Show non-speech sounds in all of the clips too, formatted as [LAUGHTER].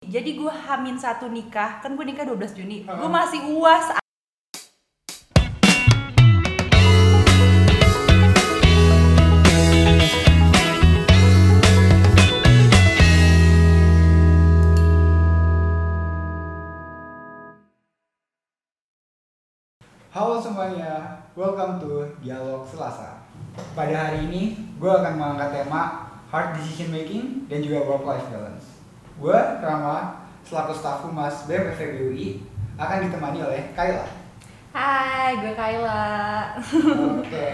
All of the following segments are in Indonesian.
Jadi gue hamin satu nikah, kan gue nikah 12 Juni. Heeh. Gue masih uas. Halo semuanya, welcome to Dialog Selasa. Pada hari ini, gue akan mengangkat tema Hard Decision Making dan juga Work-Life Balance. Gue, Rama, selaku staf humas BEM FEBUI, akan ditemani oleh Kayla. Hai, gue Kayla. Oke,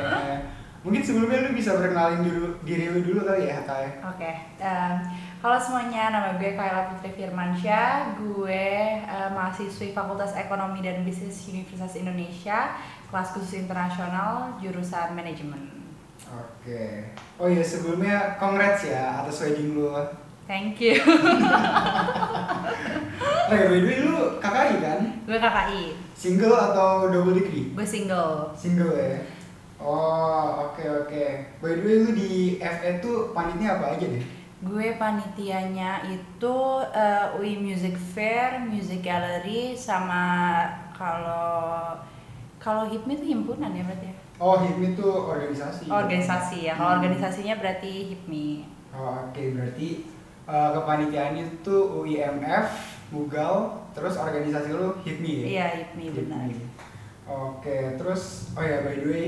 mungkin sebelumnya lu bisa perkenalin dulu diri lu dulu kali ya, Kay. Oke, em, halo semuanya, nama gue Kayla Putri Firmansyah. Gue eh, mahasiswi Fakultas Ekonomi dan Bisnis Universitas Indonesia, kelas khusus internasional, jurusan manajemen. Oke. Oh iya, sebelumnya congrats ya atas wedding lu. Thank you. [LAUGHS] Oh ya, by the way, lu KKI kan? gue KKI, Single atau double degree? gue single. Single ya. Oh, oke oke. By the way lu di FE tuh panitnya apa aja deh? Gue panitianya itu eh, UI Music Fair, Music Gallery, sama kalau kalau HIPMI itu himpunan ya berarti ya? Oh, HIPMI tuh organisasi. Organisasi ya. Kalau Hmm. organisasinya berarti HIPMI. Oh, oke berarti uh, kepanitiaan itu UIMF, Mugal, terus organisasi lu HIPMI ya? Iya, HIPMI benar. Oke, terus oh ya by the way,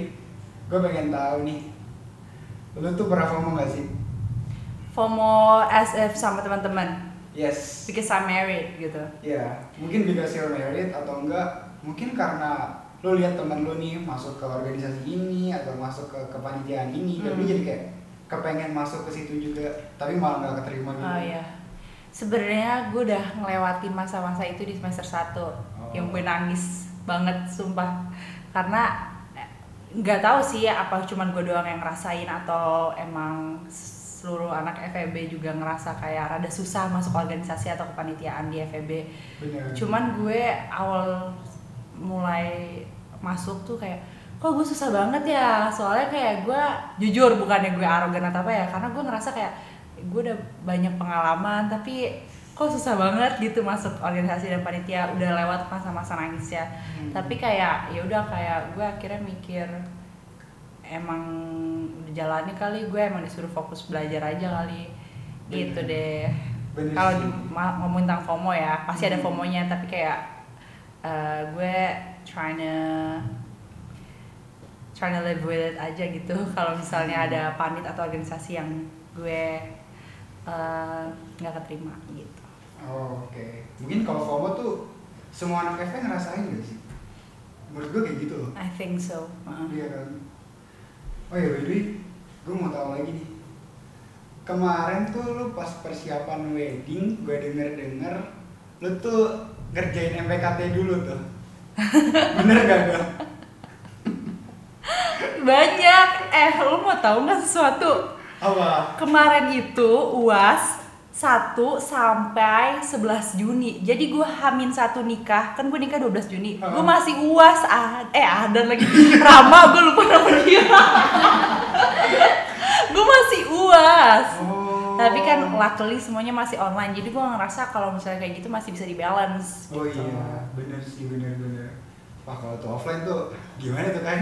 gue pengen tahu nih, lu tuh pernah FOMO gak sih? FOMO SF sama teman-teman Yes. because I'm married gitu. Ya, mungkin because you're married atau enggak, mungkin karena lu lihat temen lu nih masuk ke organisasi ini atau masuk ke kepanitiaan ini, dan lu Hmm. jadi kayak kepengen masuk ke situ juga, tapi malah nggak keterima gitu. Oh iya. Sebenarnya gue udah ngelewatin masa-masa itu di semester 1 Oh. yang gue nangis banget sumpah karena eh, nggak tahu sih apa cuman gue doang yang ngerasain atau emang seluruh anak FEB juga ngerasa kayak rada susah masuk organisasi atau kepanitiaan di FEB Bener. cuman gue awal mulai masuk tuh kayak kok gue susah banget ya? Soalnya kayak gue jujur bukannya gue arogan atau apa ya karena gue ngerasa kayak gue udah banyak pengalaman tapi kok susah banget gitu masuk organisasi dan panitia udah lewat masa-masa nangisnya Hmm. tapi kayak ya udah kayak gue akhirnya mikir emang udah jalani kali gue emang disuruh fokus belajar aja kali. Gitu deh. Kalau ngomongin tentang FOMO ya pasti ada Hmm. FOMO-nya tapi kayak uh, gue trying to trying to live with it aja gitu [LAUGHS] kalau misalnya Hmm. ada panit atau organisasi yang gue uh, nggak keterima gitu Oh, Oke, mungkin kalau FOMO tuh semua anak FE ngerasain gak sih? Menurut gue kayak gitu loh. I think so Uh, Iya kan. Oh ya by way, gue mau tahu lagi nih. Kemarin tuh lu pas persiapan wedding, gue denger denger lu tuh ngerjain MPKT dulu tuh. [LAUGHS] Bener gak tuh? Banyak eh lu mau tahu nggak sesuatu Apa? kemarin itu uas 1 sampai 11 Juni jadi gue hamin satu nikah kan gue nikah 12 Juni gue Heeh. masih uas ah eh ada lagi Rama gue lupa nama dia [LAUGHS] gue masih uas Oh. tapi kan luckily semuanya masih online jadi gue ngerasa kalau misalnya kayak gitu masih bisa di balance Oh gitu. iya, bener sih bener-bener. Wah kalau tuh offline tuh gimana tuh kan?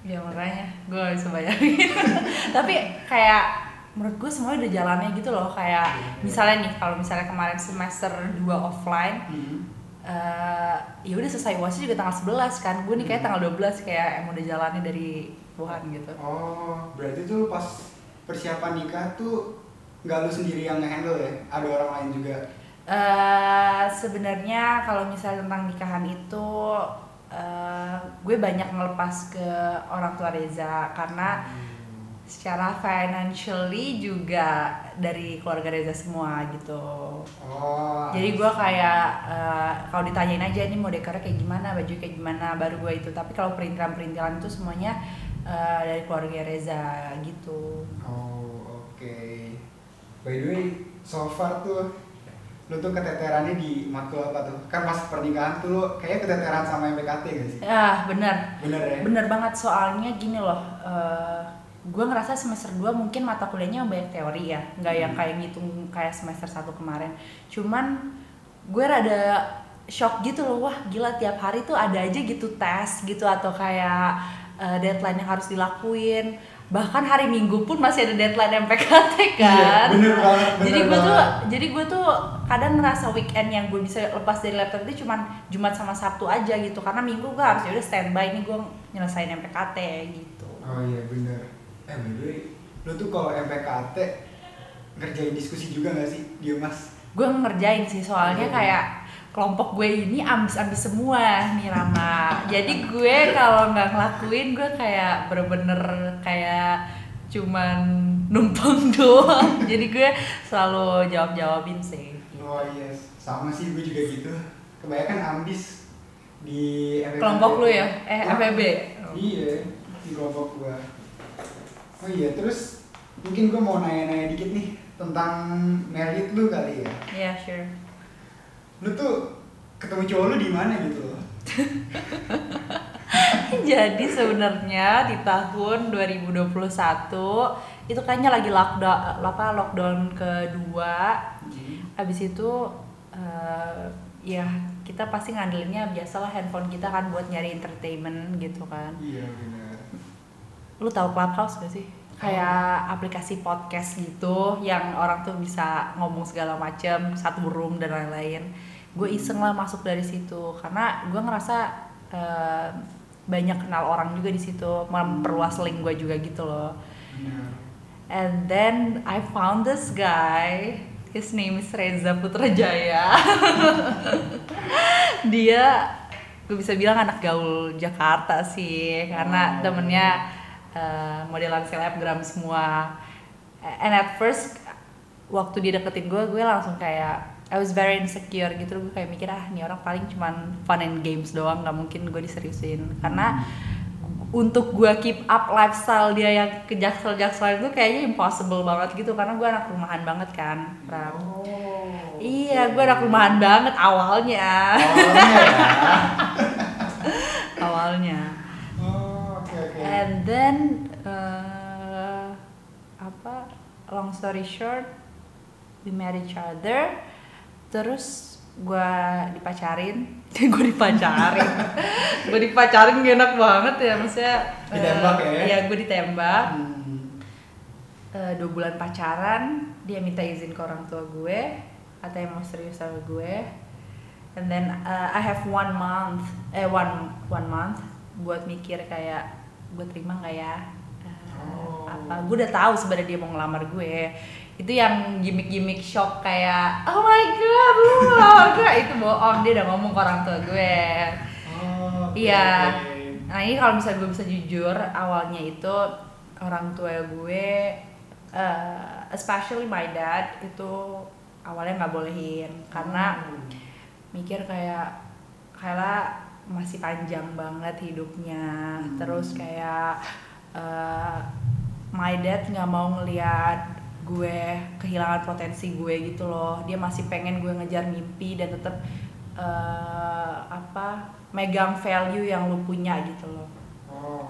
Ya makanya gue gak bisa bayangin [LAUGHS] tapi kayak menurut gue semuanya udah jalannya gitu loh kayak Iya. misalnya nih kalau misalnya kemarin semester 2 offline Hmm. eh ya udah selesai uasnya juga tanggal 11 kan gue nih kayak tanggal 12 kayak emang udah jalannya dari Tuhan gitu Oh, berarti tuh pas persiapan nikah tuh nggak lu sendiri yang ngehandle ya? Ada orang lain juga? eh sebenarnya kalau misalnya tentang nikahan itu eh gue banyak ngelepas ke orang tua Reza karena secara financially juga dari keluarga Reza semua gitu Oh. jadi gue kayak eh, kalau ditanyain aja ini mau dekornya kayak gimana baju kayak gimana baru gue itu tapi kalau perintilan perintilan itu semuanya eh, dari keluarga Reza gitu Oh, oke. By the way, so far tuh lu tuh keteterannya di matkul apa tuh? Kan pas pernikahan tuh lu kayak keteteran sama MPKT gak sih? ah benar Bener ya? bener banget soalnya gini loh eh, gue ngerasa semester 2 mungkin mata kuliahnya banyak teori ya nggak yang Hmm. kayak ngitung kayak semester 1 kemarin cuman gue rada shock gitu loh wah gila tiap hari tuh ada aja gitu tes gitu atau kayak uh, deadline yang harus dilakuin bahkan hari minggu pun masih ada deadline MPKT kan Iya, bener banget, bener jadi gue tuh jadi gue tuh kadang ngerasa weekend yang gue bisa lepas dari laptop itu cuman Jumat sama Sabtu aja gitu karena minggu gue harus ya udah standby nih gue nyelesain MPKT gitu Oh iya bener. Eh way, lu tuh kalau MPKT ngerjain diskusi juga gak sih dia mas? gue ngerjain sih soalnya Iya. kayak kelompok gue ini ambis-ambis semua nih Rama jadi gue kalau nggak ngelakuin gue kayak bener-bener kayak cuman numpang [LAUGHS] doang jadi gue selalu jawab-jawabin sih Oh yes, sama sih gue juga gitu. Kebanyakan ambis di MPKT. kelompok lu ya eh Hah? FEB Iya, di kelompok gua. Oh iya, terus mungkin gua mau nanya-nanya dikit nih tentang merit lu kali ya. Iya sure Lu tuh ketemu cowok lu di mana gitu loh? [LAUGHS] Jadi sebenarnya di tahun 2021 itu kayaknya lagi lockdown apa lockdown kedua. Habis itu eh, ya kita pasti ngandelinnya biasalah handphone kita kan buat nyari entertainment gitu kan. Iya benar. Lu tahu Clubhouse gak sih? Kayak aplikasi podcast gitu yang orang tuh bisa ngomong segala macam satu room dan lain-lain. Gue iseng lah masuk dari situ karena gue ngerasa eh, banyak kenal orang juga di situ, memperluas link gue juga gitu loh. Benar. And then I found this guy. His name is Reza Putrajaya. [LAUGHS] Dia gue bisa bilang anak gaul Jakarta sih karena temennya eh, modelan selebgram semua. And at first waktu dia deketin gue, gue langsung kayak I was very insecure gitu gue kayak mikir ah ini orang paling cuman fun and games doang nggak mungkin gue diseriusin karena untuk gue keep up lifestyle dia yang ke jaksel jaksel itu kayaknya impossible banget gitu karena gue anak rumahan banget kan Ram. Oh. iya gue anak rumahan banget awalnya Awalnya ya. [LAUGHS] awalnya Oh, oke oke. and then eh, apa long story short we met each other terus gue dipacarin [LAUGHS] gue dipacarin gue dipacarin gak enak banget ya maksudnya Ditembak ya? iya gue ditembak Hmm. Eh, dua bulan pacaran dia minta izin ke orang tua gue katanya mau serius sama gue and then uh, I have one month eh one one month buat mikir kayak gue terima nggak ya Eh, Oh. apa gue udah tahu sebenarnya dia mau ngelamar gue itu yang gimmick-gimmick shock kayak oh my god lu gue [LAUGHS] itu bohong dia udah ngomong ke orang tua gue Oh, oke, Iya. Nah ini kalau misalnya gue bisa jujur awalnya itu orang tua gue, eh, especially my dad itu awalnya nggak bolehin karena Oh. mikir kayak kayak masih panjang banget hidupnya, Hmm. terus kayak eh, my dad nggak mau ngeliat gue kehilangan potensi gue gitu loh, dia masih pengen gue ngejar mimpi dan tetap eh, apa megang value yang lu punya gitu loh. Oh.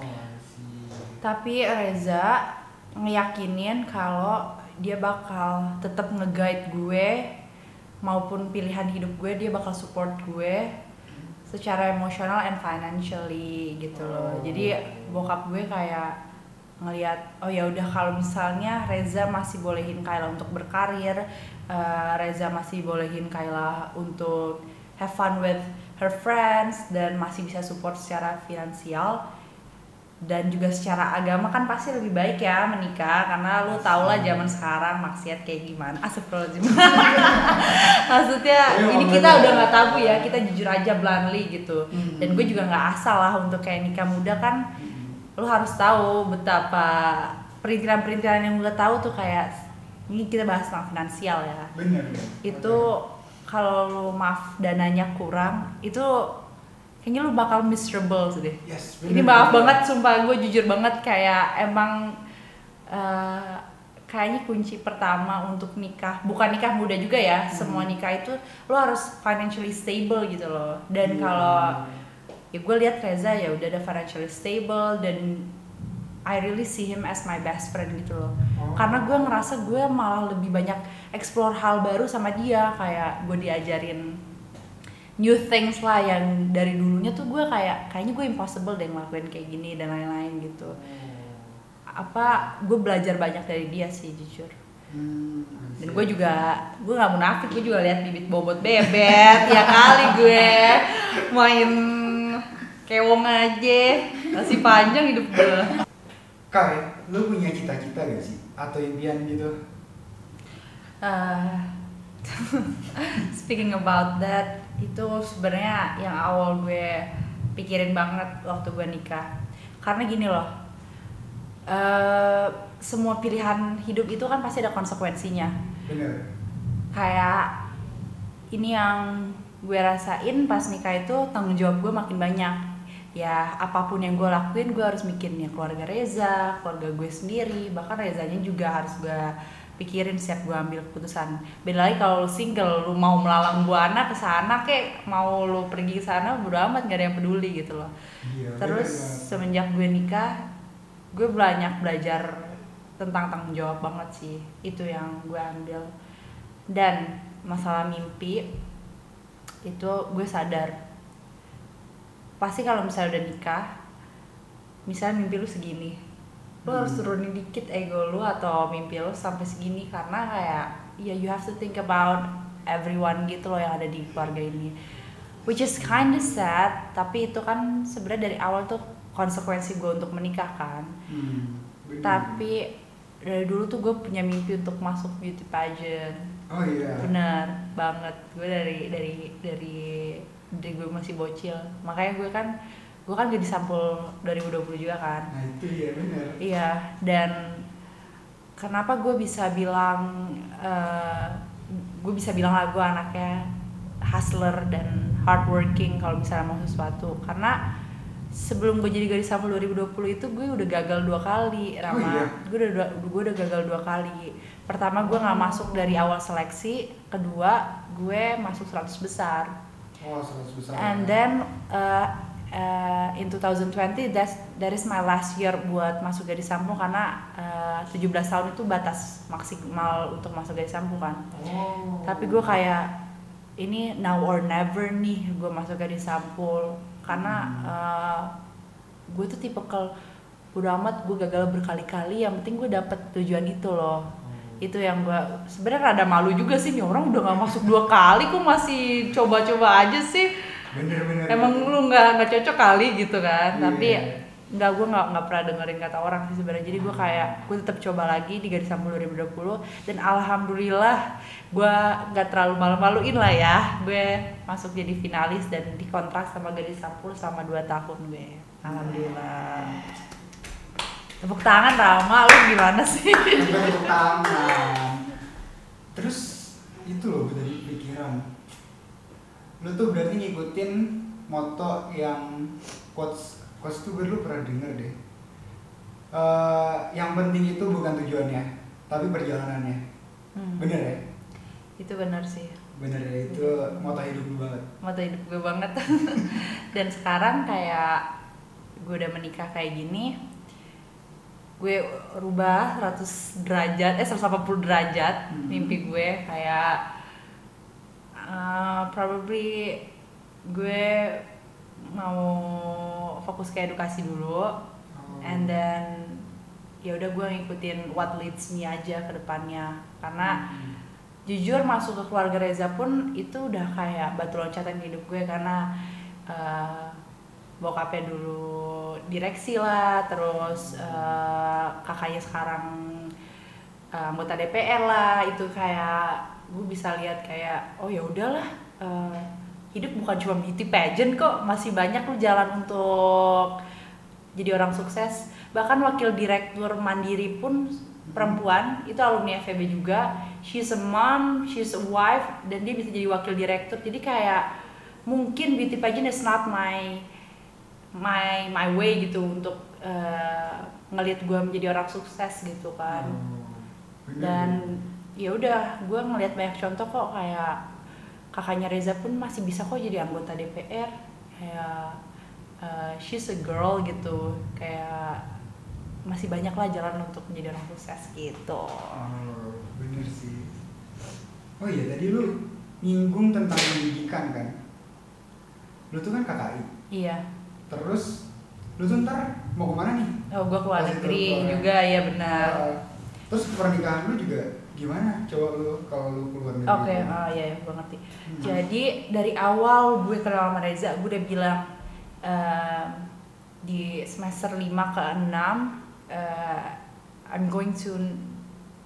Tapi Reza ngeyakinin kalau dia bakal tetap nge-guide gue maupun pilihan hidup gue dia bakal support gue secara emosional and financially gitu loh. Oh. Jadi bokap gue kayak ngelihat oh ya udah kalau misalnya Reza masih bolehin Kayla untuk berkarir, eh, Reza masih bolehin Kayla untuk have fun with her friends dan masih bisa support secara finansial dan juga secara agama kan pasti lebih baik ya menikah karena lu tau lah zaman sekarang maksiat kayak gimana. Astagfirullahaladzim. [LAUGHS] Maksudnya Iya, ini kita udah nggak tabu ya kita jujur aja bluntly gitu. Hmm. dan gue juga nggak asal lah untuk kayak nikah muda kan lu harus tahu betapa perintilan-perintilan yang gue tahu tuh kayak ini kita bahas tentang finansial ya Bener. bener. itu kalau lu maaf dananya kurang itu kayaknya lu bakal miserable sih deh Yes, ini bener. maaf banget sumpah gue jujur banget kayak emang eh, kayaknya kunci pertama untuk nikah bukan nikah muda juga ya Hmm. semua nikah itu lo harus financially stable gitu loh dan Iya. kalau ya gue lihat Reza ya udah ada financially stable dan I really see him as my best friend gitu loh. Oh. karena gue ngerasa gue malah lebih banyak explore hal baru sama dia. Kayak gue diajarin new things lah yang dari dulunya tuh gue kayak kayaknya gue impossible deh ngelakuin kayak gini dan lain-lain gitu. Apa gue belajar banyak dari dia sih jujur. Hmm, dan gue juga gue nggak munafik gue juga lihat bibit bobot bebet [LAUGHS] ya kali gue. Main kewong aja masih panjang hidup gue Kai, lu punya cita-cita gak sih? Atau impian gitu? Uh, [LAUGHS] speaking about that itu sebenarnya yang awal gue pikirin banget waktu gue nikah karena gini loh uh, semua pilihan hidup itu kan pasti ada konsekuensinya Bener. kayak ini yang gue rasain pas nikah itu tanggung jawab gue makin banyak ya apa pun yang gue lakuin gue harus mikirin ya keluarga Reza keluarga gue sendiri. Bahkan Rezanya juga harus gue pikirin siap gue ambil keputusan. Beda lagi kalau lu single lu mau melalang buana ke sana kek mau lu pergi ke sana bodo amat gak ada yang peduli gitu loh. Iya, terus bener banget. semenjak gue nikah gue banyak belajar tentang tanggung jawab banget sih. Itu yang gue ambil. Dan masalah mimpi itu gue sadar pasti kalau misalnya udah nikah misalnya mimpi lu segini lu harus Hmm. turunin dikit ego lu atau mimpi lu sampai segini karena kayak ya you have to think about everyone gitu loh yang ada di keluarga ini which is kind of sad tapi itu kan sebenarnya dari awal tuh konsekuensi gue untuk menikah kan Hmm, bener. tapi dari dulu tuh gue punya mimpi untuk masuk beauty pageant Oh iya. bener banget gue dari dari dari dari gue masih bocil. Makanya gue kan gue kan jadi sampul 2020 juga kan. Nah itu ya bener. iya dan kenapa gue bisa bilang eh, gue bisa bilang lah gue anaknya hustler dan hardworking kalau misalnya mau sesuatu. Karena sebelum gue jadi gadis sampul 2020 itu gue udah gagal dua kali Rama. iya? gue udah gue udah gagal dua kali. Pertama gue nggak masuk dari awal seleksi kedua gue masuk 100 besar Oh, and then uh, uh, in 2020 that's that is my last year buat masuk gadis sampul karena uh, 17 tahun itu batas maksimal untuk masuk gadis sampul kan Oh. tapi gue kayak ini now or never nih gue masuk gadis sampul karena Hmm. uh, gue tuh tipe kalau udah amat gue gagal berkali-kali yang penting gue dapet tujuan itu loh itu yang gue sebenarnya rada malu juga sih nih orang udah nggak masuk dua kali kok masih coba-coba aja sih? Bener-bener. emang lu nggak nggak cocok kali gitu kan? Iya. tapi nggak gue nggak nggak pernah dengerin kata orang sih sebenarnya. Jadi gue kayak gue tetap coba lagi di garis sampul 2020 dan alhamdulillah gue nggak terlalu malu-maluin lah ya. Gue masuk jadi finalis dan dikontrak sama gadis sampul selama 2 tahun gue alhamdulillah tepuk tangan Rama lu gimana sih tepuk tangan. Terus itu loh gue tadi pikiran. Lu tuh berarti ngikutin moto yang quotes quotes tuh gue dulu pernah denger deh. Eh, yang penting itu bukan tujuannya, tapi perjalanannya. Hmm, Bener ya? itu benar sih Bener ya itu moto hidup lu banget. mata hidup gue banget [LAUGHS] dan sekarang kayak gue udah menikah kayak gini gue rubah 100 derajat eh 180 derajat Hmm. mimpi gue kayak uh, probably gue mau fokus ke edukasi dulu Oh. and then ya udah gue ngikutin what leads me aja ke depannya karena Hmm. jujur masuk ke keluarga Reza pun itu udah kayak batu loncatan hidup gue karena eh, bokapnya dulu direksi lah terus eh, kakaknya sekarang eh, anggota DPR lah itu kayak gue bisa lihat kayak oh ya udahlah eh, hidup bukan cuma beauty pageant kok masih banyak lu jalan untuk jadi orang sukses. Bahkan wakil direktur mandiri pun perempuan itu alumni FEB juga. She's a mom she's a wife dan dia bisa jadi wakil direktur. Jadi kayak mungkin beauty pageant is not my my my way gitu untuk eh, ngelihat gue menjadi orang sukses gitu kan Oh, dan ya udah gue ngelihat banyak contoh kok kayak kakaknya Reza pun masih bisa kok jadi anggota DPR kayak uh, she's a girl gitu kayak masih banyak lah jalan untuk menjadi orang sukses gitu Oh, bener sih. Oh iya, tadi lu nyinggung tentang pendidikan kan? Lu tuh kan KKI. iya Terus lu tuh ntar mau ke mana nih? oh gue keluar itu negeri keluar. juga ya benar Uh, terus pernikahan lu juga gimana? Coba lu kalau lu keluar negeri. Oke, oh iya, iya gue ngerti. Hmm. Jadi dari awal gue kenal sama Reza, gue udah bilang ehm, di semester 5 ke 6 eh, I'm going to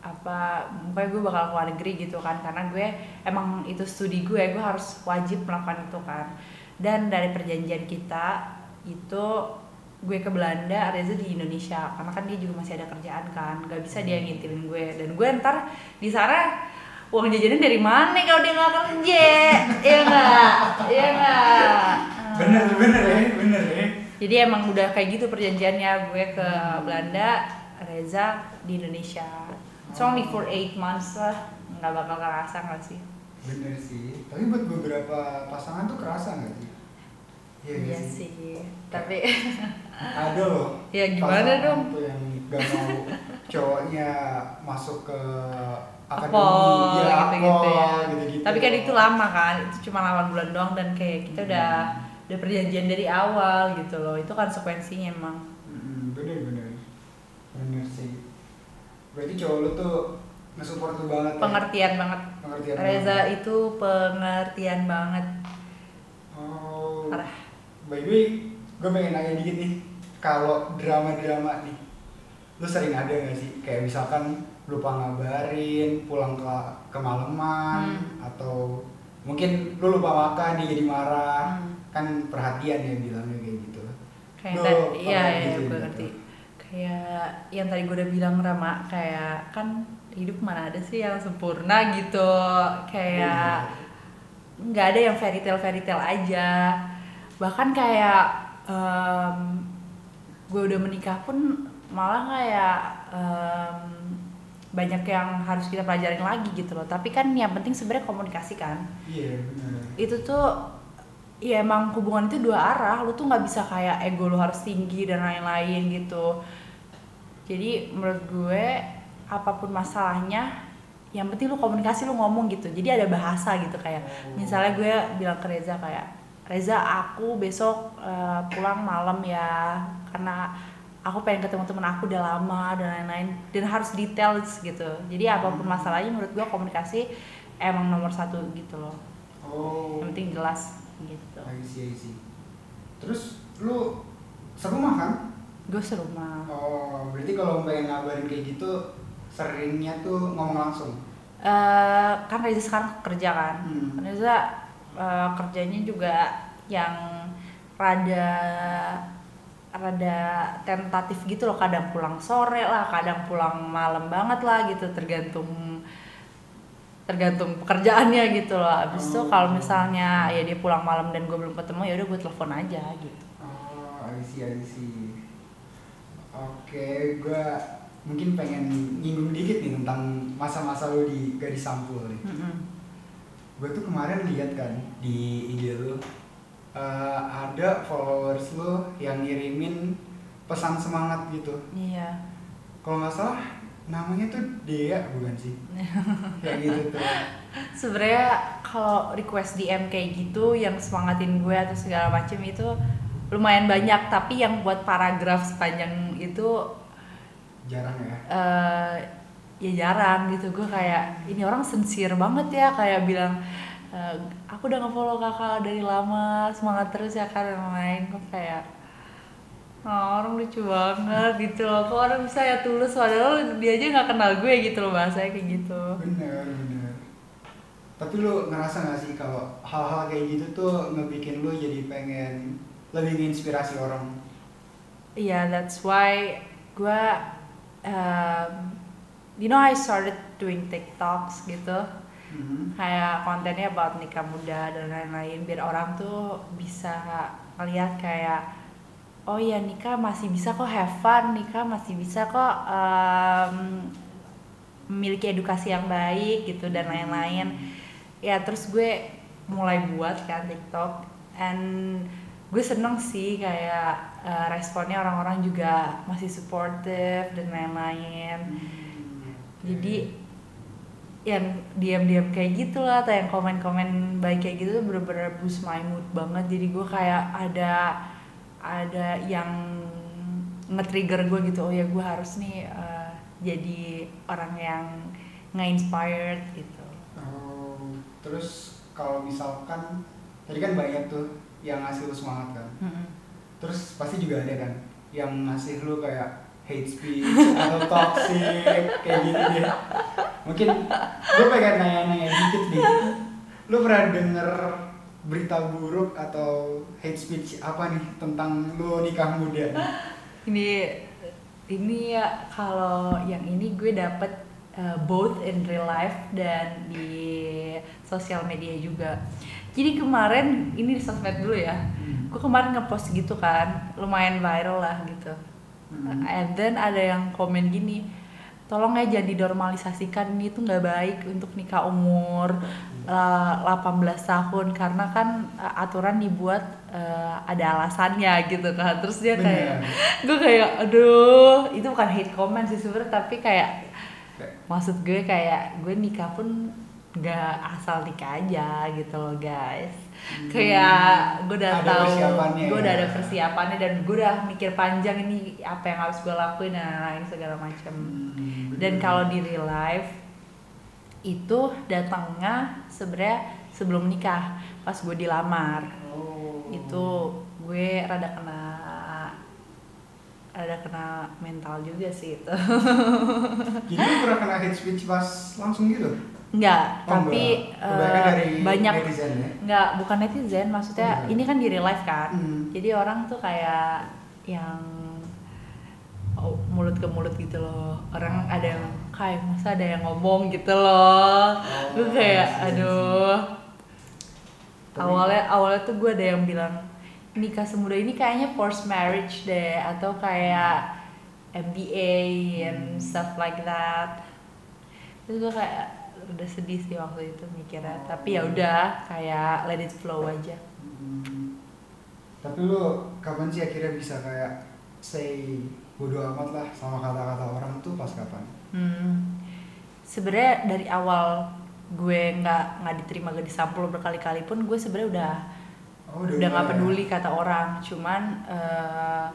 apa pokoknya gue bakal keluar negeri gitu kan karena gue emang itu studi gue gue harus wajib melakukan itu kan dan dari perjanjian kita itu gue ke Belanda Reza di Indonesia. Karena kan dia juga masih ada kerjaan kan. Gak bisa dia ngintilin gue. Dan gue ntar di sana uang jajannya dari mana kalau dia nggak kerja? Ya nggak? Ya nggak? Bener, bener ya, bener ya. jadi emang udah kayak gitu perjanjiannya. Gue ke Belanda Reza di Indonesia. It's only for eight months lah. Nggak bakal kerasa nggak sih? Bener sih. Tapi buat beberapa pasangan tuh kerasa nggak sih? Iya iya sih? sih tapi Ada loh. [LAUGHS] Ya, gimana dong? Tuh yang gak mau cowoknya masuk ke Akpol, ya, gitu-gitu ya. Akpol, gitu-gitu. Tapi kan itu lama kan, itu cuma 8 bulan doang dan kayak kita udah Hmm. udah perjanjian dari awal gitu loh. Itu konsekuensinya emang. Mm, bener bener bener sih berarti cowok lu tuh nge-support lu banget ya? Pengertian banget. pengertian Reza banget. itu pengertian banget. oh Parah. By the way gue pengen nanya dikit nih kalau drama-drama nih lu sering ada gak sih kayak misalkan lupa ngabarin pulang ke kemalaman Hmm. atau mungkin lu lupa makan dia jadi marah Hmm. kan perhatian ya bilangnya kayak gitu Kayak Lu tadi, iya iya gitu gue gitu? ngerti. Kayak yang tadi gue udah bilang Rama, kayak kan hidup mana ada sih yang sempurna gitu. Kayak nggak ada yang fairy tale fairy tale aja bahkan kayak em, gue udah menikah pun malah kayak em, banyak yang harus kita pelajarin lagi gitu loh. Tapi kan yang penting sebenarnya komunikasi kan. Iya benar. Itu tuh ya emang hubungan itu dua arah. Lu tuh nggak bisa kayak ego lu harus tinggi dan lain-lain gitu. Jadi menurut gue apa pun masalahnya yang penting lu komunikasi lu ngomong gitu. Jadi ada bahasa gitu kayak. Misalnya gue bilang ke Reza kayak Reza aku besok eh, pulang malam ya. Karena aku pengen ketemu temen aku udah lama dan lain-lain. Dan harus details gitu. Jadi apa pun masalahnya menurut gue komunikasi emang nomor satu gitu loh. Oh. Yang penting jelas gitu. I see, I see. Terus lu serumah kan? gue serumah. Oh, berarti kalau pengen ngabarin kayak gitu seringnya tuh ngomong langsung. Eh, kan Reza sekarang kerja kan. Hmm. Reza eh, kerjanya juga yang rada rada tentatif gitu loh kadang pulang sore lah kadang pulang malam banget lah gitu tergantung tergantung pekerjaannya gitu loh abis itu Oh. kalau misalnya ya dia pulang malam dan gue belum ketemu ya udah gue telepon aja gitu Oh, I see, I see. Oke, gua mungkin pengen nyinggung dikit nih tentang masa-masa lu di gadis sampul nih. Mm-mm. Gue tuh kemarin lihat kan di IG lu eh, ada followers lu yang ngirimin pesan semangat gitu. iya Kalau nggak salah namanya tuh Dea bukan sih? [LAUGHS] Kayak gitu tuh. sebenarnya kalau request DM kayak gitu yang semangatin gue atau segala macem itu lumayan banyak tapi yang buat paragraf sepanjang itu Jarang ya. eh ya jarang gitu gue kayak ini orang sincere banget ya kayak bilang eh, aku udah nge-follow kakak dari lama semangat terus ya kan yang lain gue kayak "Oh, orang lucu banget gitu loh kok orang bisa ya tulus padahal dia aja nggak kenal gue gitu loh bahasanya kayak gitu Bener, bener. Tapi lu ngerasa gak sih kalau hal-hal kayak gitu tuh ngebikin lu jadi pengen lebih nginspirasi orang? Iya, that's why gue, um, you know, I started doing TikToks gitu, Mhm. kayak kontennya about nikah muda dan lain-lain, biar orang tuh bisa ngeliat kayak, oh ya nikah masih bisa kok have fun, nikah masih bisa kok um, memiliki edukasi yang baik gitu dan lain-lain. Ya terus gue mulai buat kan TikTok, and gue seneng sih kayak uh, responnya orang-orang juga masih supportive dan lain-lain jadi yang diam-diam kayak gitu lah atau yang komen-komen baik kayak gitu tuh bener-bener boost my mood banget jadi gue kayak ada ada yang nge-trigger gue gitu oh ya gue harus nih uh, jadi orang yang nge-inspired gitu Oh, terus kalau misalkan tadi kan banyak tuh yang ngasih lu semangat kan. Mm-mm. Terus pasti juga ada kan yang ngasih lu kayak hate speech atau toxic kayak gitu deh. Mungkin gue pengen nanya-nanya dikit nih. Lu pernah denger berita buruk atau hate speech apa nih tentang lu nikah muda? ini ini ya kalau yang ini gue dapet uh, both in real life dan di sosial media juga jadi kemarin ini di sosmed dulu ya gue kemarin ngepost gitu kan lumayan viral lah gitu Hmm. and then ada yang komen gini tolong ya jangan dinormalisasikan ini tuh nggak baik untuk nikah umur uh, 18 tahun. Karena kan uh, aturan dibuat uh, ada alasannya gitu kan. Terus dia kayak gue kayak aduh itu bukan hate comment sih sebenarnya tapi kayak maksud gue kayak gue nikah pun nggak asal nikah aja gitu loh guys kayak gue udah Hmm. Ada tahu gue udah ya. ada persiapannya dan gue udah mikir panjang ini apa yang harus gue lakuin dan lain-lain segala macam Hmm, dan kalau di real life itu datangnya sebenarnya sebelum nikah pas gue dilamar Oh. itu gue rada kena rada kena mental juga sih itu Jadi lu pernah kena hate speech pas langsung gitu? Enggak, Oh, tapi enggak. Kebanyakan eh, dari banyak netizen ya? enggak bukan netizen maksudnya Oh, bukan. ini kan di real life kan Hmm. jadi orang tuh kayak yang oh, mulut ke mulut gitu loh orang ada yang kayak masa ada yang ngomong gitu loh gue Oh, kayak I see. aduh Tapi- awalnya awalnya tuh gue ada yang bilang nikah semuda ini kayaknya forced marriage deh atau kayak MBA and Hmm. stuff like that terus gue kayak udah sedih sih waktu itu mikirnya tapi ya udah kayak let it flow aja Hmm. Tapi lu kapan sih akhirnya bisa kayak say bodo amat lah sama kata-kata orang tuh pas kapan? hmm. sebenarnya dari awal gue nggak nggak diterima gak disampul berkali-kali pun gue sebenarnya udah Oh, udah nggak ya? peduli kata orang cuman eh,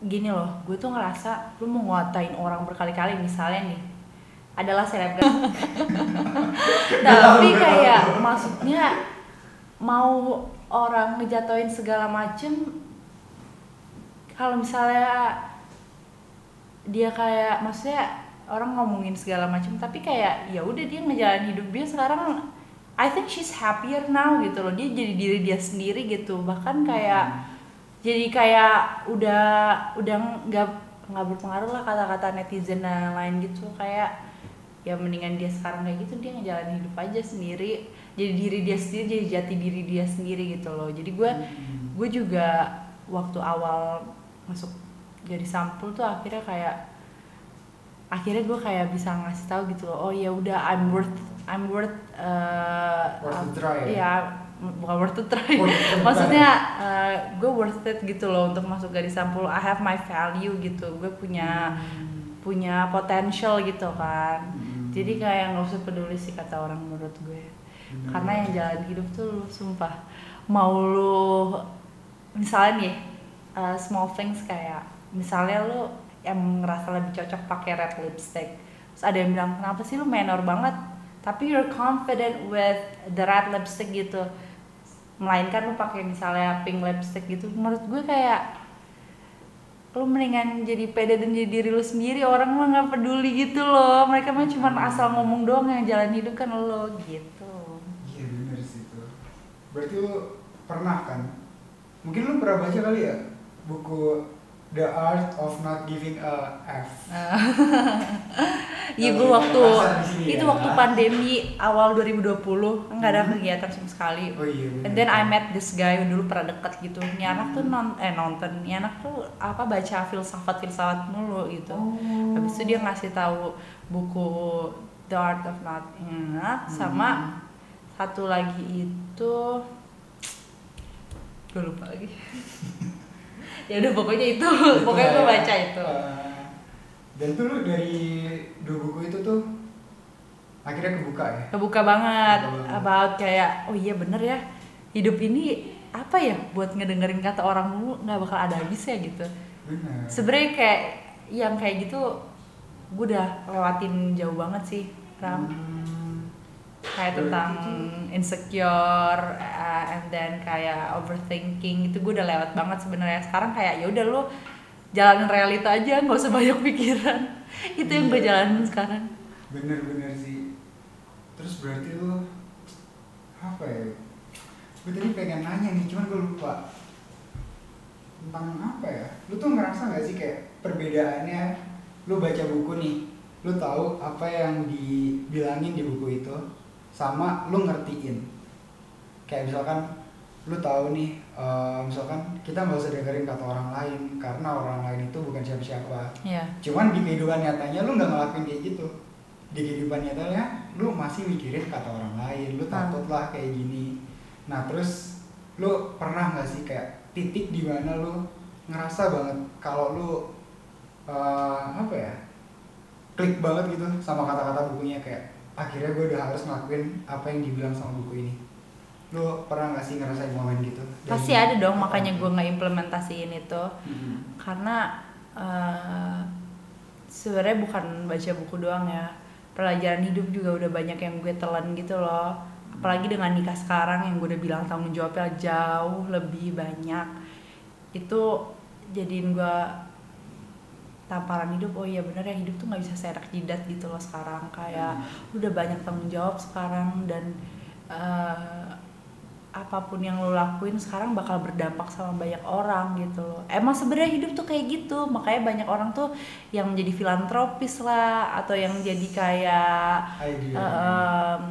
gini loh gue tuh ngerasa lu mau nguatain orang berkali-kali misalnya nih adalah selebgram. [LAUGHS] Tapi kayak maksudnya mau orang ngejatoin segala macem kalau misalnya dia kayak maksudnya orang ngomongin segala macem tapi kayak ya udah dia ngejalanin hidup dia sekarang I think she's happier now gitu loh. Dia jadi diri dia sendiri gitu. Bahkan kayak jadi kayak udah udah nggak nggak berpengaruh lah kata-kata netizen dan lain gitu. Kayak ya mendingan dia sekarang kayak gitu dia ngejalanin hidup aja sendiri. Jadi diri dia sendiri jadi jati diri dia sendiri gitu loh. Jadi gue Hmm. gue juga waktu awal masuk jadi sampul tuh akhirnya kayak akhirnya gue kayak bisa ngasih tahu gitu loh oh ya udah I'm worth I'm worth uh, Worth to try ya? ya bukan worth to try. Worth maksudnya uh, gue worth it gitu loh untuk masuk garis sampul. I have my value gitu. Gue punya punya potential gitu kan. Hmm. Jadi kayak nggak usah peduli sih kata orang menurut gue. Bener. karena yang jalan hidup tuh lu sumpah mau lu misalnya nih uh, small things kayak misalnya lu yang ngerasa lebih cocok pakai red lipstick. Terus ada yang bilang kenapa sih lu menor banget? Tapi you're confident with the red lipstick gitu. Melainkan lu pakai misalnya pink lipstick gitu. Menurut gue kayak lu mendingan jadi pede dan jadi diri lu sendiri orang mah nggak peduli gitu loh mereka mah cuma asal ngomong doang yang jalan hidup kan lo gitu Iya bener sih itu. Berarti lu pernah kan? Mungkin lu pernah baca kali ya buku The Art of Not Giving a F. [LAUGHS] Iya gue waktu itu ya. waktu pandemi awal 2020 nggak ada kegiatan sama sekali. Oh iya bener. And then I met this guy yang dulu pernah deket gitu. Ini anak tuh non eh nonton, ini anak tuh apa baca filsafat filsafat mulu gitu. Oh. Habis itu dia ngasih tahu buku The Art of Not Enough sama Hmm. satu lagi itu gue lupa lagi [LAUGHS] ya udah pokoknya itu. Itu [LAUGHS] pokoknya gue ya. baca itu. Eh, dan tuh lu dari dua buku itu tuh akhirnya kebuka ya? Kebuka banget. Kebuka banget. about kayak oh iya bener ya hidup ini apa ya buat ngedengerin kata orang mulu nggak bakal ada habisnya gitu. Benar sebenarnya kayak yang kayak gitu gue udah lewatin jauh banget sih Ram. Hmm, kayak tentang insecure uh, and then kayak overthinking itu gue udah lewat banget sebenarnya. Sekarang kayak ya udah lo jalanin realita aja nggak usah banyak [LAUGHS] pikiran. Itu yang gue Iya. jalanin sekarang. Bener-bener sih. Terus berarti lu apa ya? Gue tadi pengen nanya nih cuman gue lupa. Tentang apa ya? Lu tuh ngerasa nggak sih kayak perbedaannya lu baca buku nih lu tahu apa yang dibilangin di buku itu sama lu ngertiin. Kayak misalkan lu tahu nih eh, misalkan kita nggak usah dengerin kata orang lain karena orang lain itu bukan siapa-siapa. Ya cuman di kehidupan nyatanya lu nggak ngelakuin kayak gitu. Di kehidupan nyatanya lu masih mikirin kata orang lain lu Hmm. takut lah kayak gini. Nah terus lu pernah nggak sih kayak titik di mana lu ngerasa banget kalau lu eh, apa ya klik banget gitu sama kata-kata bukunya? Kayak akhirnya gue udah harus ngelakuin apa yang dibilang sama buku ini. Lu pernah nggak sih ngerasain momen gitu? Dan- pasti ada dong makanya gue nggak implementasiin itu. Mm-mm. karena eh, sebenarnya bukan baca buku doang ya. Pelajaran hidup juga udah banyak yang gue telan gitu loh. Apalagi dengan nikah sekarang yang gue udah bilang tanggung jawabnya jauh lebih banyak. Itu jadiin gue tamparan hidup oh iya bener ya hidup tuh nggak bisa seenak jidat gitu loh sekarang. Kayak lu udah banyak tanggung jawab sekarang dan eh, apa pun yang lo lakuin sekarang bakal berdampak sama banyak orang gitu loh. Emang sebenarnya hidup tuh kayak gitu, makanya banyak orang tuh yang menjadi filantropis lah atau yang jadi kayak em,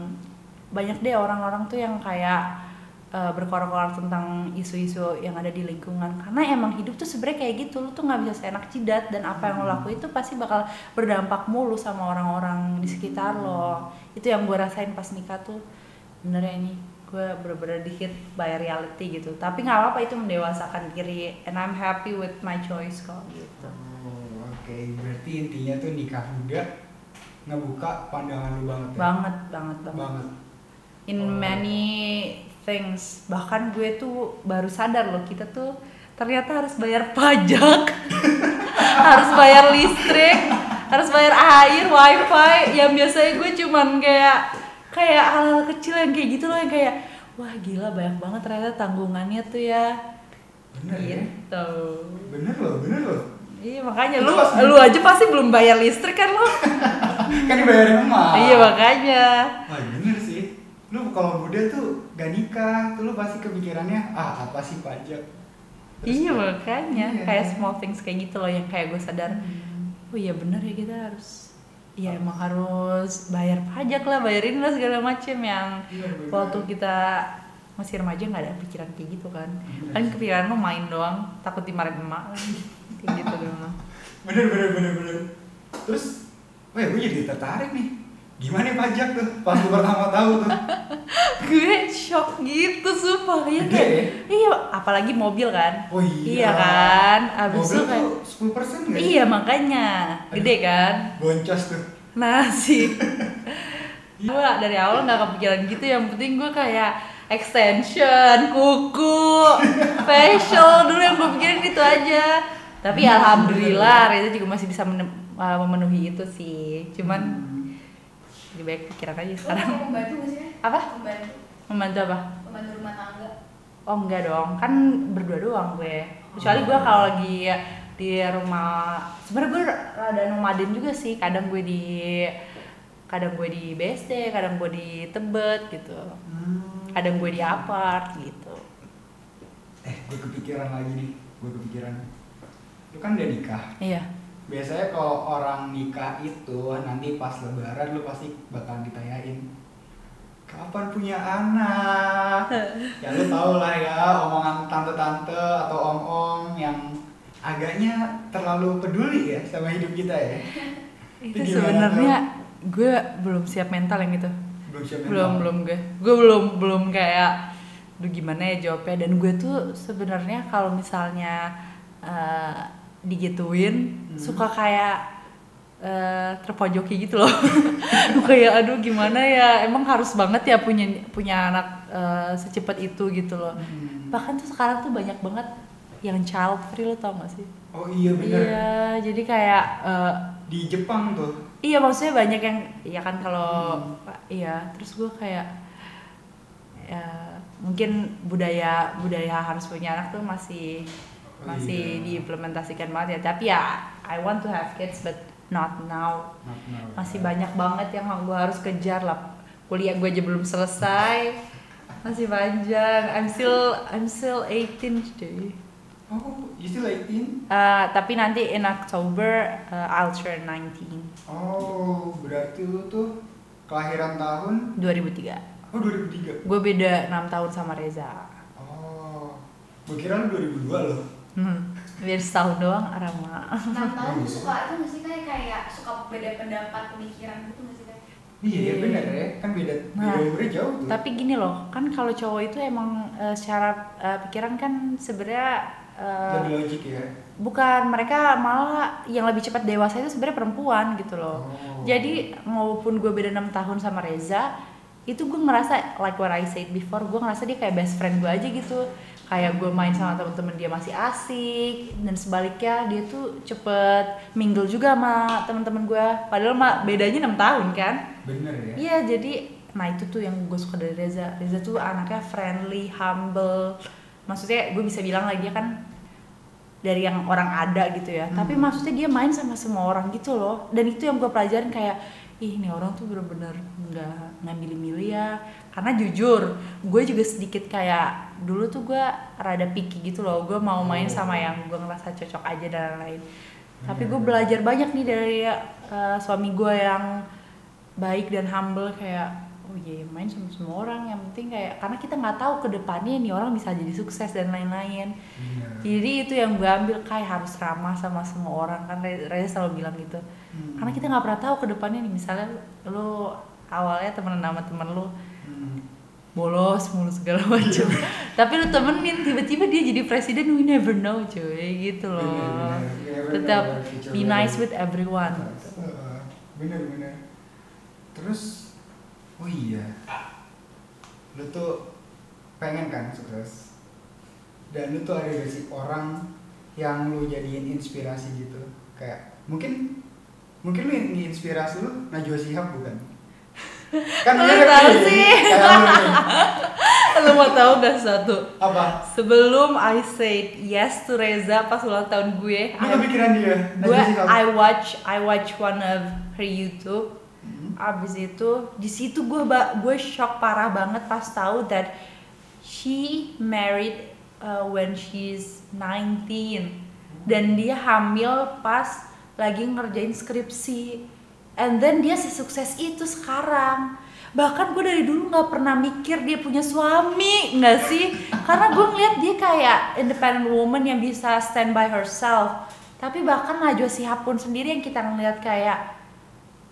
banyak deh orang-orang tuh yang kayak eh, berkoar-koar tentang isu-isu yang ada di lingkungan. Karena emang hidup tuh sebenarnya kayak gitu lu tuh nggak bisa seenak jidat dan apa yang lo lakuin itu pasti bakal berdampak mulu sama orang-orang di sekitar lo. Itu yang gue rasain pas nikah tuh. Bener ya ini gue bener-bener dihit by reality gitu. Tapi nggak apa-apa itu mendewasakan diri. And I'm happy with my choice kok gitu. Oh, Oke, berarti intinya tuh nikah muda ngebuka pandangan lu banget ya? banget banget banget. Banget. in Oh. many things bahkan gue tuh baru sadar loh kita tuh ternyata harus bayar pajak [LAUGHS] harus bayar listrik harus bayar air wifi yang biasanya gue cuman kayak kayak hal-hal kecil yang kayak gitu loh yang kayak wah gila banyak banget ternyata tanggungannya tuh ya Bener ya? gitu Bener loh, bener loh. iya makanya lu lu aja pasti belum bayar listrik kan lo [LAUGHS] kan dibayarin emak. iya makanya Wah bener sih. Lu kalau muda tuh gak nikah, tuh lu pasti kepikirannya, ah apa sih pajak? Terus iya makanya Iya. kayak small things kayak gitu loh yang kayak gue sadar Hmm. oh iya bener ya kita harus Iya emang harus bayar pajak lah bayarin lah segala macem yang Iya, bener. waktu kita masih remaja nggak ada pikiran kayak gitu kan Bener kan sih. kepikiran lo main doang takut dimarahin emak kan kayak gitu doang [LAUGHS] Bener, bener, bener, bener. Terus, wah gue jadi tertarik nih. Gimana pajak tuh? Pas lu pertama tahu tuh. [LAUGHS] gue shock gitu sumpah ya Gede kayak ya? iya apalagi mobil kan Oh iya. iya kan abis Mobil itu kayak tuh 10 persen gak sih? iya makanya gede kan Boncos tuh. Nah sih [LAUGHS] Gue dari awal nggak kepikiran gitu Yang penting gue kayak extension, kuku, [LAUGHS] facial dulu yang gue pikirin itu aja Tapi Hmm, alhamdulillah Reza juga masih bisa uh, memenuhi itu sih Cuman Hmm. Lebih baik pikiran aja sekarang mau membantu gak sih? Apa? Membantu, Membantu apa? membantu rumah tangga. Oh enggak dong, kan berdua doang gue Kecuali gue kalau lagi di rumah sebenarnya gue rada nomaden juga sih kadang gue di kadang gue di BSD, kadang gue di Tebet gitu Hmm. kadang gue di apart gitu Eh, gue kepikiran lagi nih. Gue kepikiran. Lu kan udah nikah. iya Biasanya kalau orang nikah itu nanti pas lebaran lu pasti bakalan ditanyain kapan punya anak? [LAUGHS] Ya lu tau lah ya omongan tante-tante atau om-om yang agaknya terlalu peduli ya sama hidup kita ya. [LAUGHS] Itu sebenarnya gue belum siap mental yang gitu belum siap belum mental. belum gue gue belum belum kayak Duh gimana ya jawabnya? Dan gue tuh sebenarnya kalau misalnya eh, digituin Hmm. suka kayak eh, terpojoki gitu loh [LAUGHS] kayak aduh gimana ya emang harus banget ya punya punya anak eh, secepat itu gitu loh Hmm. bahkan tuh sekarang tuh banyak banget yang child free lo tau gak sih Oh iya bener. iya jadi kayak eh, Di Jepang tuh. iya maksudnya banyak yang ya kan kalau Hmm. iya terus gue kayak ya mungkin budaya budaya harus punya anak tuh masih masih iya. diimplementasikan banget ya. Tapi ya I want to have kids but not now. Not now. masih banyak banget yang gue harus kejar lah. Kuliah gue aja belum selesai. Masih panjang. I'm still I'm still 18 cuy. Oh, you still 18? Uh, tapi nanti in October uh, I'll turn 19 Oh, berarti lu tuh kelahiran tahun? 2003 Oh 2003 gue beda 6 tahun sama Reza. Oh Gue kira lu 2002 loh hmm. biar setahun doang Rama enam tahun tuh suka itu nggak sih kayak kayak suka beda pendapat pemikiran gitu nggak sih kayak Iya Iya. bener ya, kan beda, Nah, beda umurnya jauh tuh tapi gini loh kan kalau cowok itu emang uh, secara uh, pikiran kan sebenarnya uh, Lebih logik ya bukan mereka malah yang lebih cepat dewasa itu sebenarnya perempuan gitu loh Oh. jadi maupun gue beda 6 tahun sama Reza itu gue ngerasa like what I said before gue ngerasa dia kayak best friend gue aja gitu kayak gue main sama temen-temen dia masih asik dan sebaliknya dia tuh cepet mingle juga sama temen-temen gue padahal mah bedanya 6 tahun kan? Bener ya? Iya jadi nah itu tuh yang gue suka dari Reza. Reza tuh anaknya friendly humble. Maksudnya gue bisa bilang lagi dia kan dari yang orang ada gitu ya. Tapi Hmm. maksudnya dia main sama semua orang gitu loh. Dan itu yang gue pelajarin kayak ih ini orang tuh bener-bener nggak nggak milih-milih ya. Karena jujur gue juga sedikit kayak dulu tuh gue rada picky gitu loh gue mau main Oh. sama yang gue ngerasa cocok aja dan lain-lain tapi Bener, gue bener. belajar banyak nih dari uh, suami gue yang baik dan humble kayak oh iya main sama semua orang yang penting kayak karena kita nggak tahu ke depannya nih orang bisa jadi sukses dan lain-lain Bener. jadi itu yang gue ambil kayak harus ramah sama semua orang kan Re- Reza selalu bilang gitu Hmm. karena kita nggak pernah tahu ke depannya nih misalnya lu awalnya temenan sama temen Hmm. Bolos mulu segala [LAUGHS] macam. Tapi lu temenin tiba-tiba dia jadi presiden we never know cuy gitu loh. Bener, bener. Ya, bener, tetap. Future be nice with everyone. Heeh, bener bener. Terus oh iya. Lu tuh pengen kan sukses dan lu tuh ada gak sih orang yang lu jadiin inspirasi gitu? Kayak mungkin mungkin lu yang inspirasi lu Najwa Shihab bukan kan tahu sih. kayak lu mau tahu gak satu. Apa? Sebelum I said yes to Reza pas ulang tahun gue lu kepikiran dia? Gue I watch I watch one of her YouTube. Hmm. abis itu di situ gue gue shock parah banget pas tahu that she married uh, when she's 19 dan dia hamil pas lagi ngerjain skripsi and then dia sesukses itu sekarang. Bahkan gue dari dulu nggak pernah mikir dia punya suami nggak sih? Karena gue ngeliat dia kayak independent woman yang bisa stand by herself. Tapi bahkan Najwa Shihab pun sendiri yang kita ngeliat kayak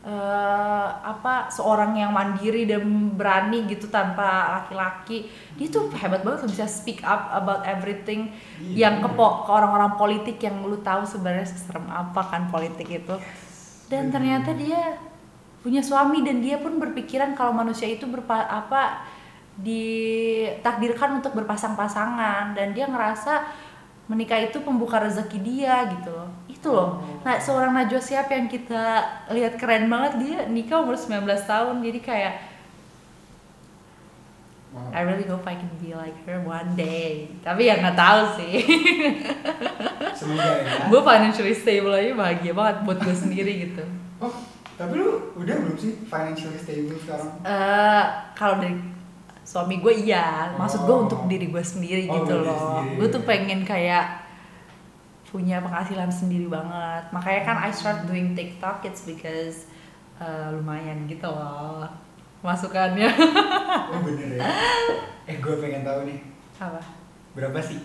eh, apa seorang yang mandiri dan berani gitu tanpa laki-laki. Dia tuh hebat banget bisa speak up about everything Iya, yang ke, bener. po- ke orang-orang politik yang lu tahu sebenarnya serem apa kan politik itu dan ternyata dia punya suami dan dia pun berpikiran kalau manusia itu berpa apa ditakdirkan untuk berpasang-pasangan. Dan dia ngerasa menikah itu pembuka rezeki dia gitu loh. Itu loh. Nah seorang Najwa Shihab yang kita lihat keren banget dia nikah umur 19 tahun. Jadi kayak. I really hope I can be like her one day. Tapi ya nggak tahu sih. Semoga ya. [LAUGHS] Gue financially stable aja bahagia banget buat gue sendiri gitu. Oh tapi lu udah belum sih financially stable sekarang? Eh kalau dari suami gue iya. Maksud gue Oh. untuk diri gue sendiri Oh, gitu loh. gue tuh pengen kayak punya penghasilan sendiri banget. Makanya kan I start doing TikTok it's because eh, lumayan gitu loh masukannya. Oh bener ya? Eh gue pengen tahu nih. Apa? Berapa sih?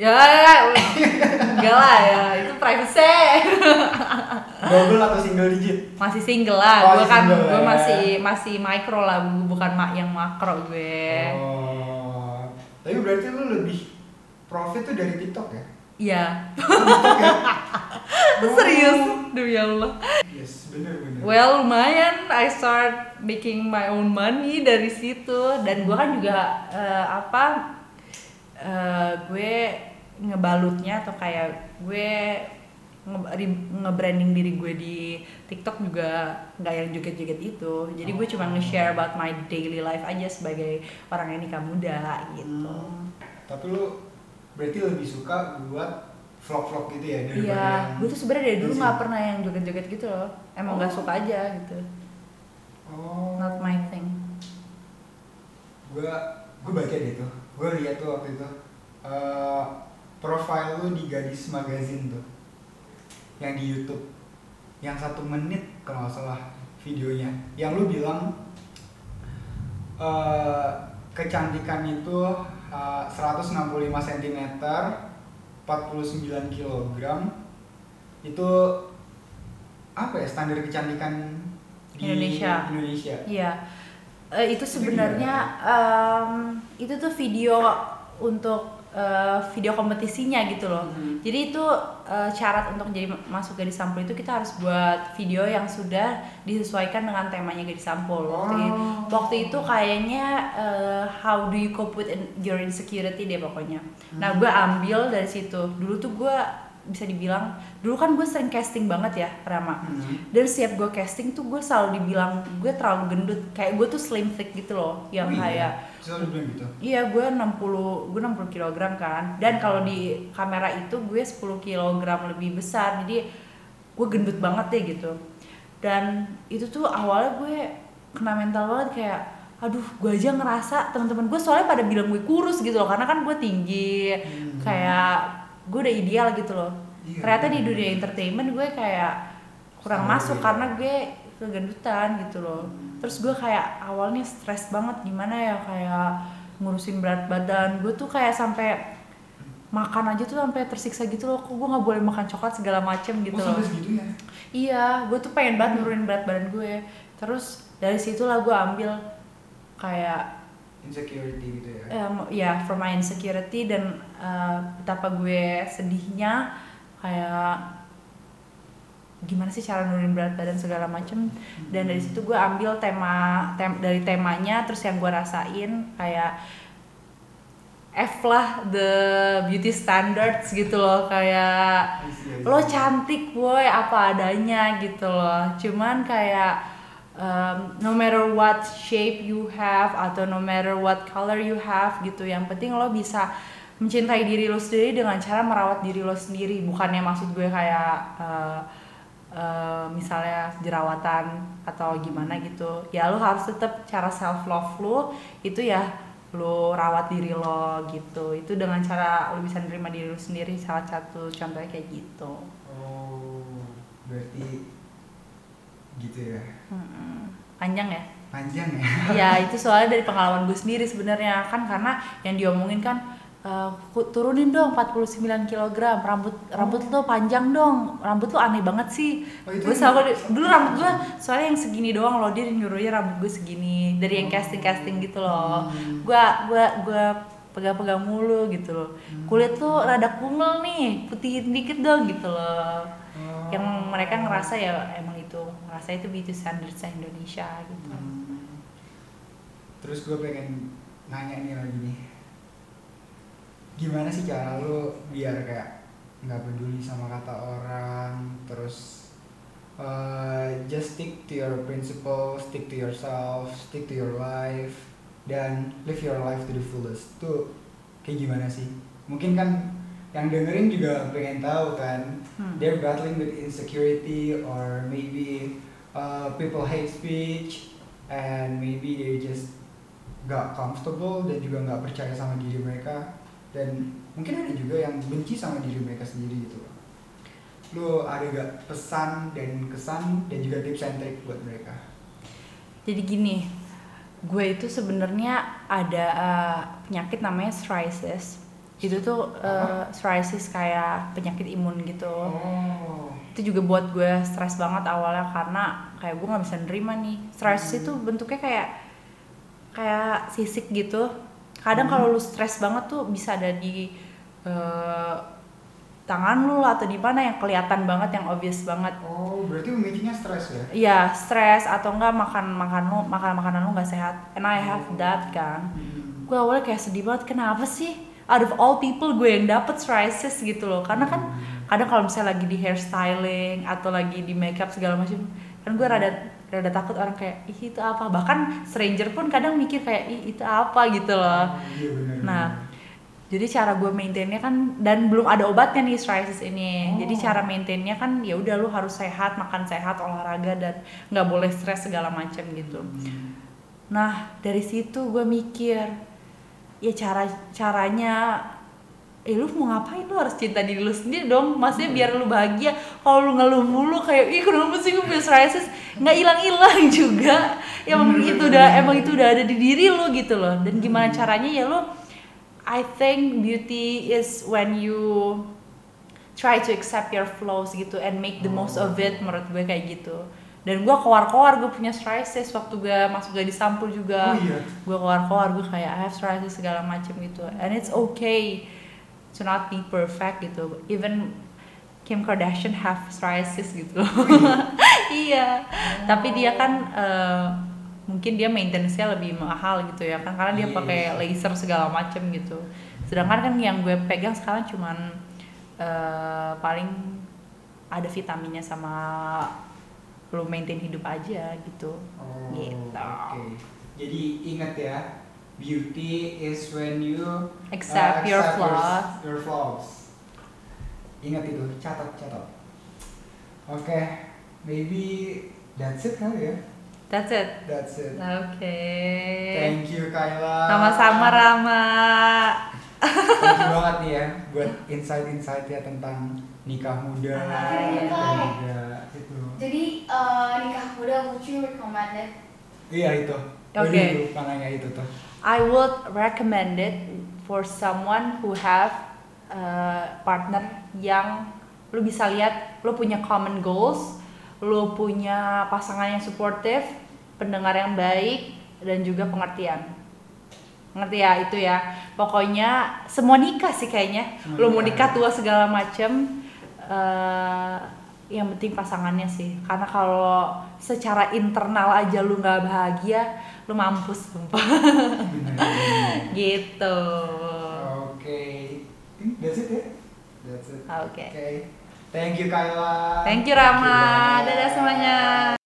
Ya enggak lah ya itu privacy. Double atau single digit? Masih single lah. Oh, gue kan gue ya. masih masih micro lah bukan mak yang makro gue. Oh. Tapi berarti lu lebih profit tuh dari TikTok ya? Iya, ya? [LAUGHS] serius demi Allah. Yes, bener bener. Well lumayan, I start making my own money dari situ dan gue kan juga eh, apa eh, gue ngebalutnya atau kayak gue nge-branding diri gue di TikTok juga nggak yang joget-joget itu. Jadi gue cuma nge-share about my daily life aja sebagai orang yang nikah muda gitu. Hmm. Tapi lu berarti lebih suka buat vlog-vlog gitu ya daripada Iya, yang- gue tuh sebenarnya dari dulu nggak pernah yang joget-joget gitu loh. Emang nggak Oh. suka aja gitu. Oh. Not my thing. gue gue baca deh tuh gue lihat tuh waktu itu eh profile lu di gadis magazine tuh yang di YouTube yang satu menit kalau nggak salah videonya yang lu bilang eh kecantikan itu eh, 165 cm 49 kg itu apa ya standar kecantikan di Indonesia. Indonesia? Iya, Eh, itu sebenarnya em, itu tuh video untuk eh, video kompetisinya gitu loh. Mhm. Jadi itu eh, syarat untuk jadi masuk gadis sampul itu kita harus buat video yang sudah disesuaikan dengan temanya gadis sampul. Waktu, Oh. waktu itu kayaknya eh, how do you cope with your insecurity deh pokoknya. Nah gue ambil dari situ. Dulu tuh gue bisa dibilang dulu kan gue sering casting banget ya Rama Mhm. dan setiap gue casting tuh gue selalu dibilang gue terlalu gendut kayak gue tuh slim thick gitu loh yang Oh iya? kayak Selalu bilang gitu. iya gue 60 gue 60 kg kan dan kalau di kamera itu gue 10 kg lebih besar jadi gue gendut banget deh gitu dan itu tuh awalnya gue kena mental banget kayak aduh gue aja ngerasa teman-teman gue soalnya pada bilang gue kurus gitu loh karena kan gue tinggi Hmm. kayak gue udah ideal gitu loh Iya, ternyata di bener. dunia entertainment gue kayak kurang Sama masuk beda. karena gue kegendutan gitu loh terus gue kayak awalnya stres banget gimana ya kayak ngurusin berat badan gue tuh kayak sampai makan aja tuh sampai tersiksa gitu loh kok gue nggak boleh makan coklat segala macem gitu oh, loh segitunya. iya gue tuh pengen banget nurunin berat badan gue terus dari situlah gue ambil kayak Insecurity gitu ya. em, ya from my insecurity dan eh, betapa gue sedihnya kayak gimana sih cara nurunin berat badan segala macem. Dan dari situ gue ambil tema tem dari temanya terus yang gue rasain kayak F lah the beauty standards gitu loh kayak lo cantik boy apa adanya gitu loh. Cuman kayak um, no matter what shape you have atau no matter what color you have gitu yang penting lo bisa mencintai diri lo sendiri dengan cara merawat diri lo sendiri. Bukannya maksud gue kayak uh, uh, misalnya jerawatan atau gimana gitu. Ya lo harus tetap cara self love lo itu ya lo rawat diri lo gitu. Itu dengan cara lo bisa nerima diri lo sendiri. Salah satu contohnya kayak gitu. Oh, berarti gitu ya. Mm-mm. panjang ya? Panjang ya. [LAUGHS] ya [LAUGHS] itu soalnya dari pengalaman gue sendiri sebenarnya. Kan karena yang diomongin kan ku- turunin dong 49 kg rambut rambut lo panjang dong. Rambut lo aneh banget sih. Oh, gue selalu dulu rambut gue soalnya yang segini doang loh. Dia nyuruhnya rambut gue segini. Dari yang casting casting gitu loh. Hmm. gue gue gue pegang-pegang mulu gitu loh. Kulit tuh rada kumel nih. Putihin dikit dong gitu loh. Oh. yang mereka ngerasa ya emang itu ngerasa itu beauty standards Indonesia gitu Hmm. Terus gue pengen nanya nih lagi nih. Gimana sih cara lu biar kayak nggak peduli sama kata orang, terus uh, just stick to your principles, stick to yourself, stick to your life, dan live your life to the fullest. Tuh kayak gimana sih? Mungkin kan yang dengerin juga pengen tahu kan, Hmm. they're battling with insecurity or maybe uh, people hate speech and maybe they just gak comfortable dan juga nggak percaya sama diri mereka dan mungkin ada juga yang benci sama diri mereka sendiri gitu loh. Lu ada gak pesan dan kesan dan juga tips and trick buat mereka? Jadi gini, gue itu sebenarnya ada uh, penyakit namanya psoriasis. Itu tuh uh, psoriasis kayak penyakit imun gitu. Oh. Itu juga buat gue stres banget awalnya karena kayak gue nggak bisa nerima nih. Psoriasis itu bentuknya kayak kayak sisik gitu. kadang Hmm. kalau lu stres banget tuh bisa ada di eh, tangan lu lah atau di mana yang kelihatan banget yang obvious banget Oh, berarti pemicunya stres ya? Iya, stres atau enggak makan makan lu makan makanan lu nggak sehat. And I have that kan. Hmm. Gue awalnya kayak sedih banget. Kenapa sih? Out of all people gue yang dapet psoriasis gitu loh. Karena kan kadang kalau misalnya lagi di hairstyling atau lagi di makeup segala macam, kan gue rada rada takut orang kayak ih itu apa. Bahkan stranger pun kadang mikir kayak ih itu apa gitu loh. Iya. Nah, jadi cara gue maintainnya kan dan belum ada obatnya nih psoriasis ini. Oh. Jadi cara maintainnya kan ya udah lu harus sehat, makan sehat, olahraga dan nggak boleh stres segala macam gitu. Hmm. Nah dari situ gue mikir ya cara caranya eh lu mau ngapain? Lu harus cinta diri lu sendiri dong. Maksudnya biar lu bahagia. Kalau lu ngeluh mulu kayak ih kenapa sih gue punya psoriasis? Nggak hilang hilang [LAUGHS] juga. Ya emang itu udah emang itu udah ada di diri lu gitu loh. Dan gimana caranya ya lu I think beauty is when you try to accept your flaws gitu and make the most of it menurut gue kayak gitu. Dan gue keluar-keluar gue punya psoriasis waktu gue masuk di sampul juga. Oh iya. gue keluar-keluar gue kayak I have psoriasis segala macem gitu. And it's okay to not be perfect gitu. Even Kim Kardashian have psoriasis gitu. [LAUGHS] Iya. Tapi dia kan eh, mungkin dia maintenance-nya lebih mahal gitu ya kan. Karena dia Yes. pakai laser segala macem gitu. Sedangkan kan yang gue pegang sekarang cuman eh, paling ada vitaminnya sama lu maintain hidup aja gitu. Oh, Gitu. Oke. Jadi ingat ya, beauty is when you uh, Accept your accept flaws. Your, flaws. Ingat itu, catat catat. Oke, maybe that's it kali ya. that's it That's it. oke Thank you Kayla. sama-sama Rama Thank you [LAUGHS] banget nih ya buat insight-insight ya tentang nikah muda Ah, iya. juga itu. Jadi eh, nikah muda would you recommend it? Iya itu. Gue Oke. lupa nanya itu tuh. I would recommend it for someone who have uh, partner yang lu bisa lihat lu punya common goals, lu punya pasangan yang supportive, pendengar yang baik dan juga pengertian. Ngerti ya itu ya. Pokoknya semua nikah sih kayaknya. Semua Lu mau nikah. tua segala macem eh, yang penting pasangannya sih. Karena kalau secara internal aja lu nggak bahagia, lu mampus sumpah. [LAUGHS] Gitu. Oke. Think That's it ya. That's it. Oke. Oke. Thank you Kayla. Thank you Rama. banget. Dadah semuanya.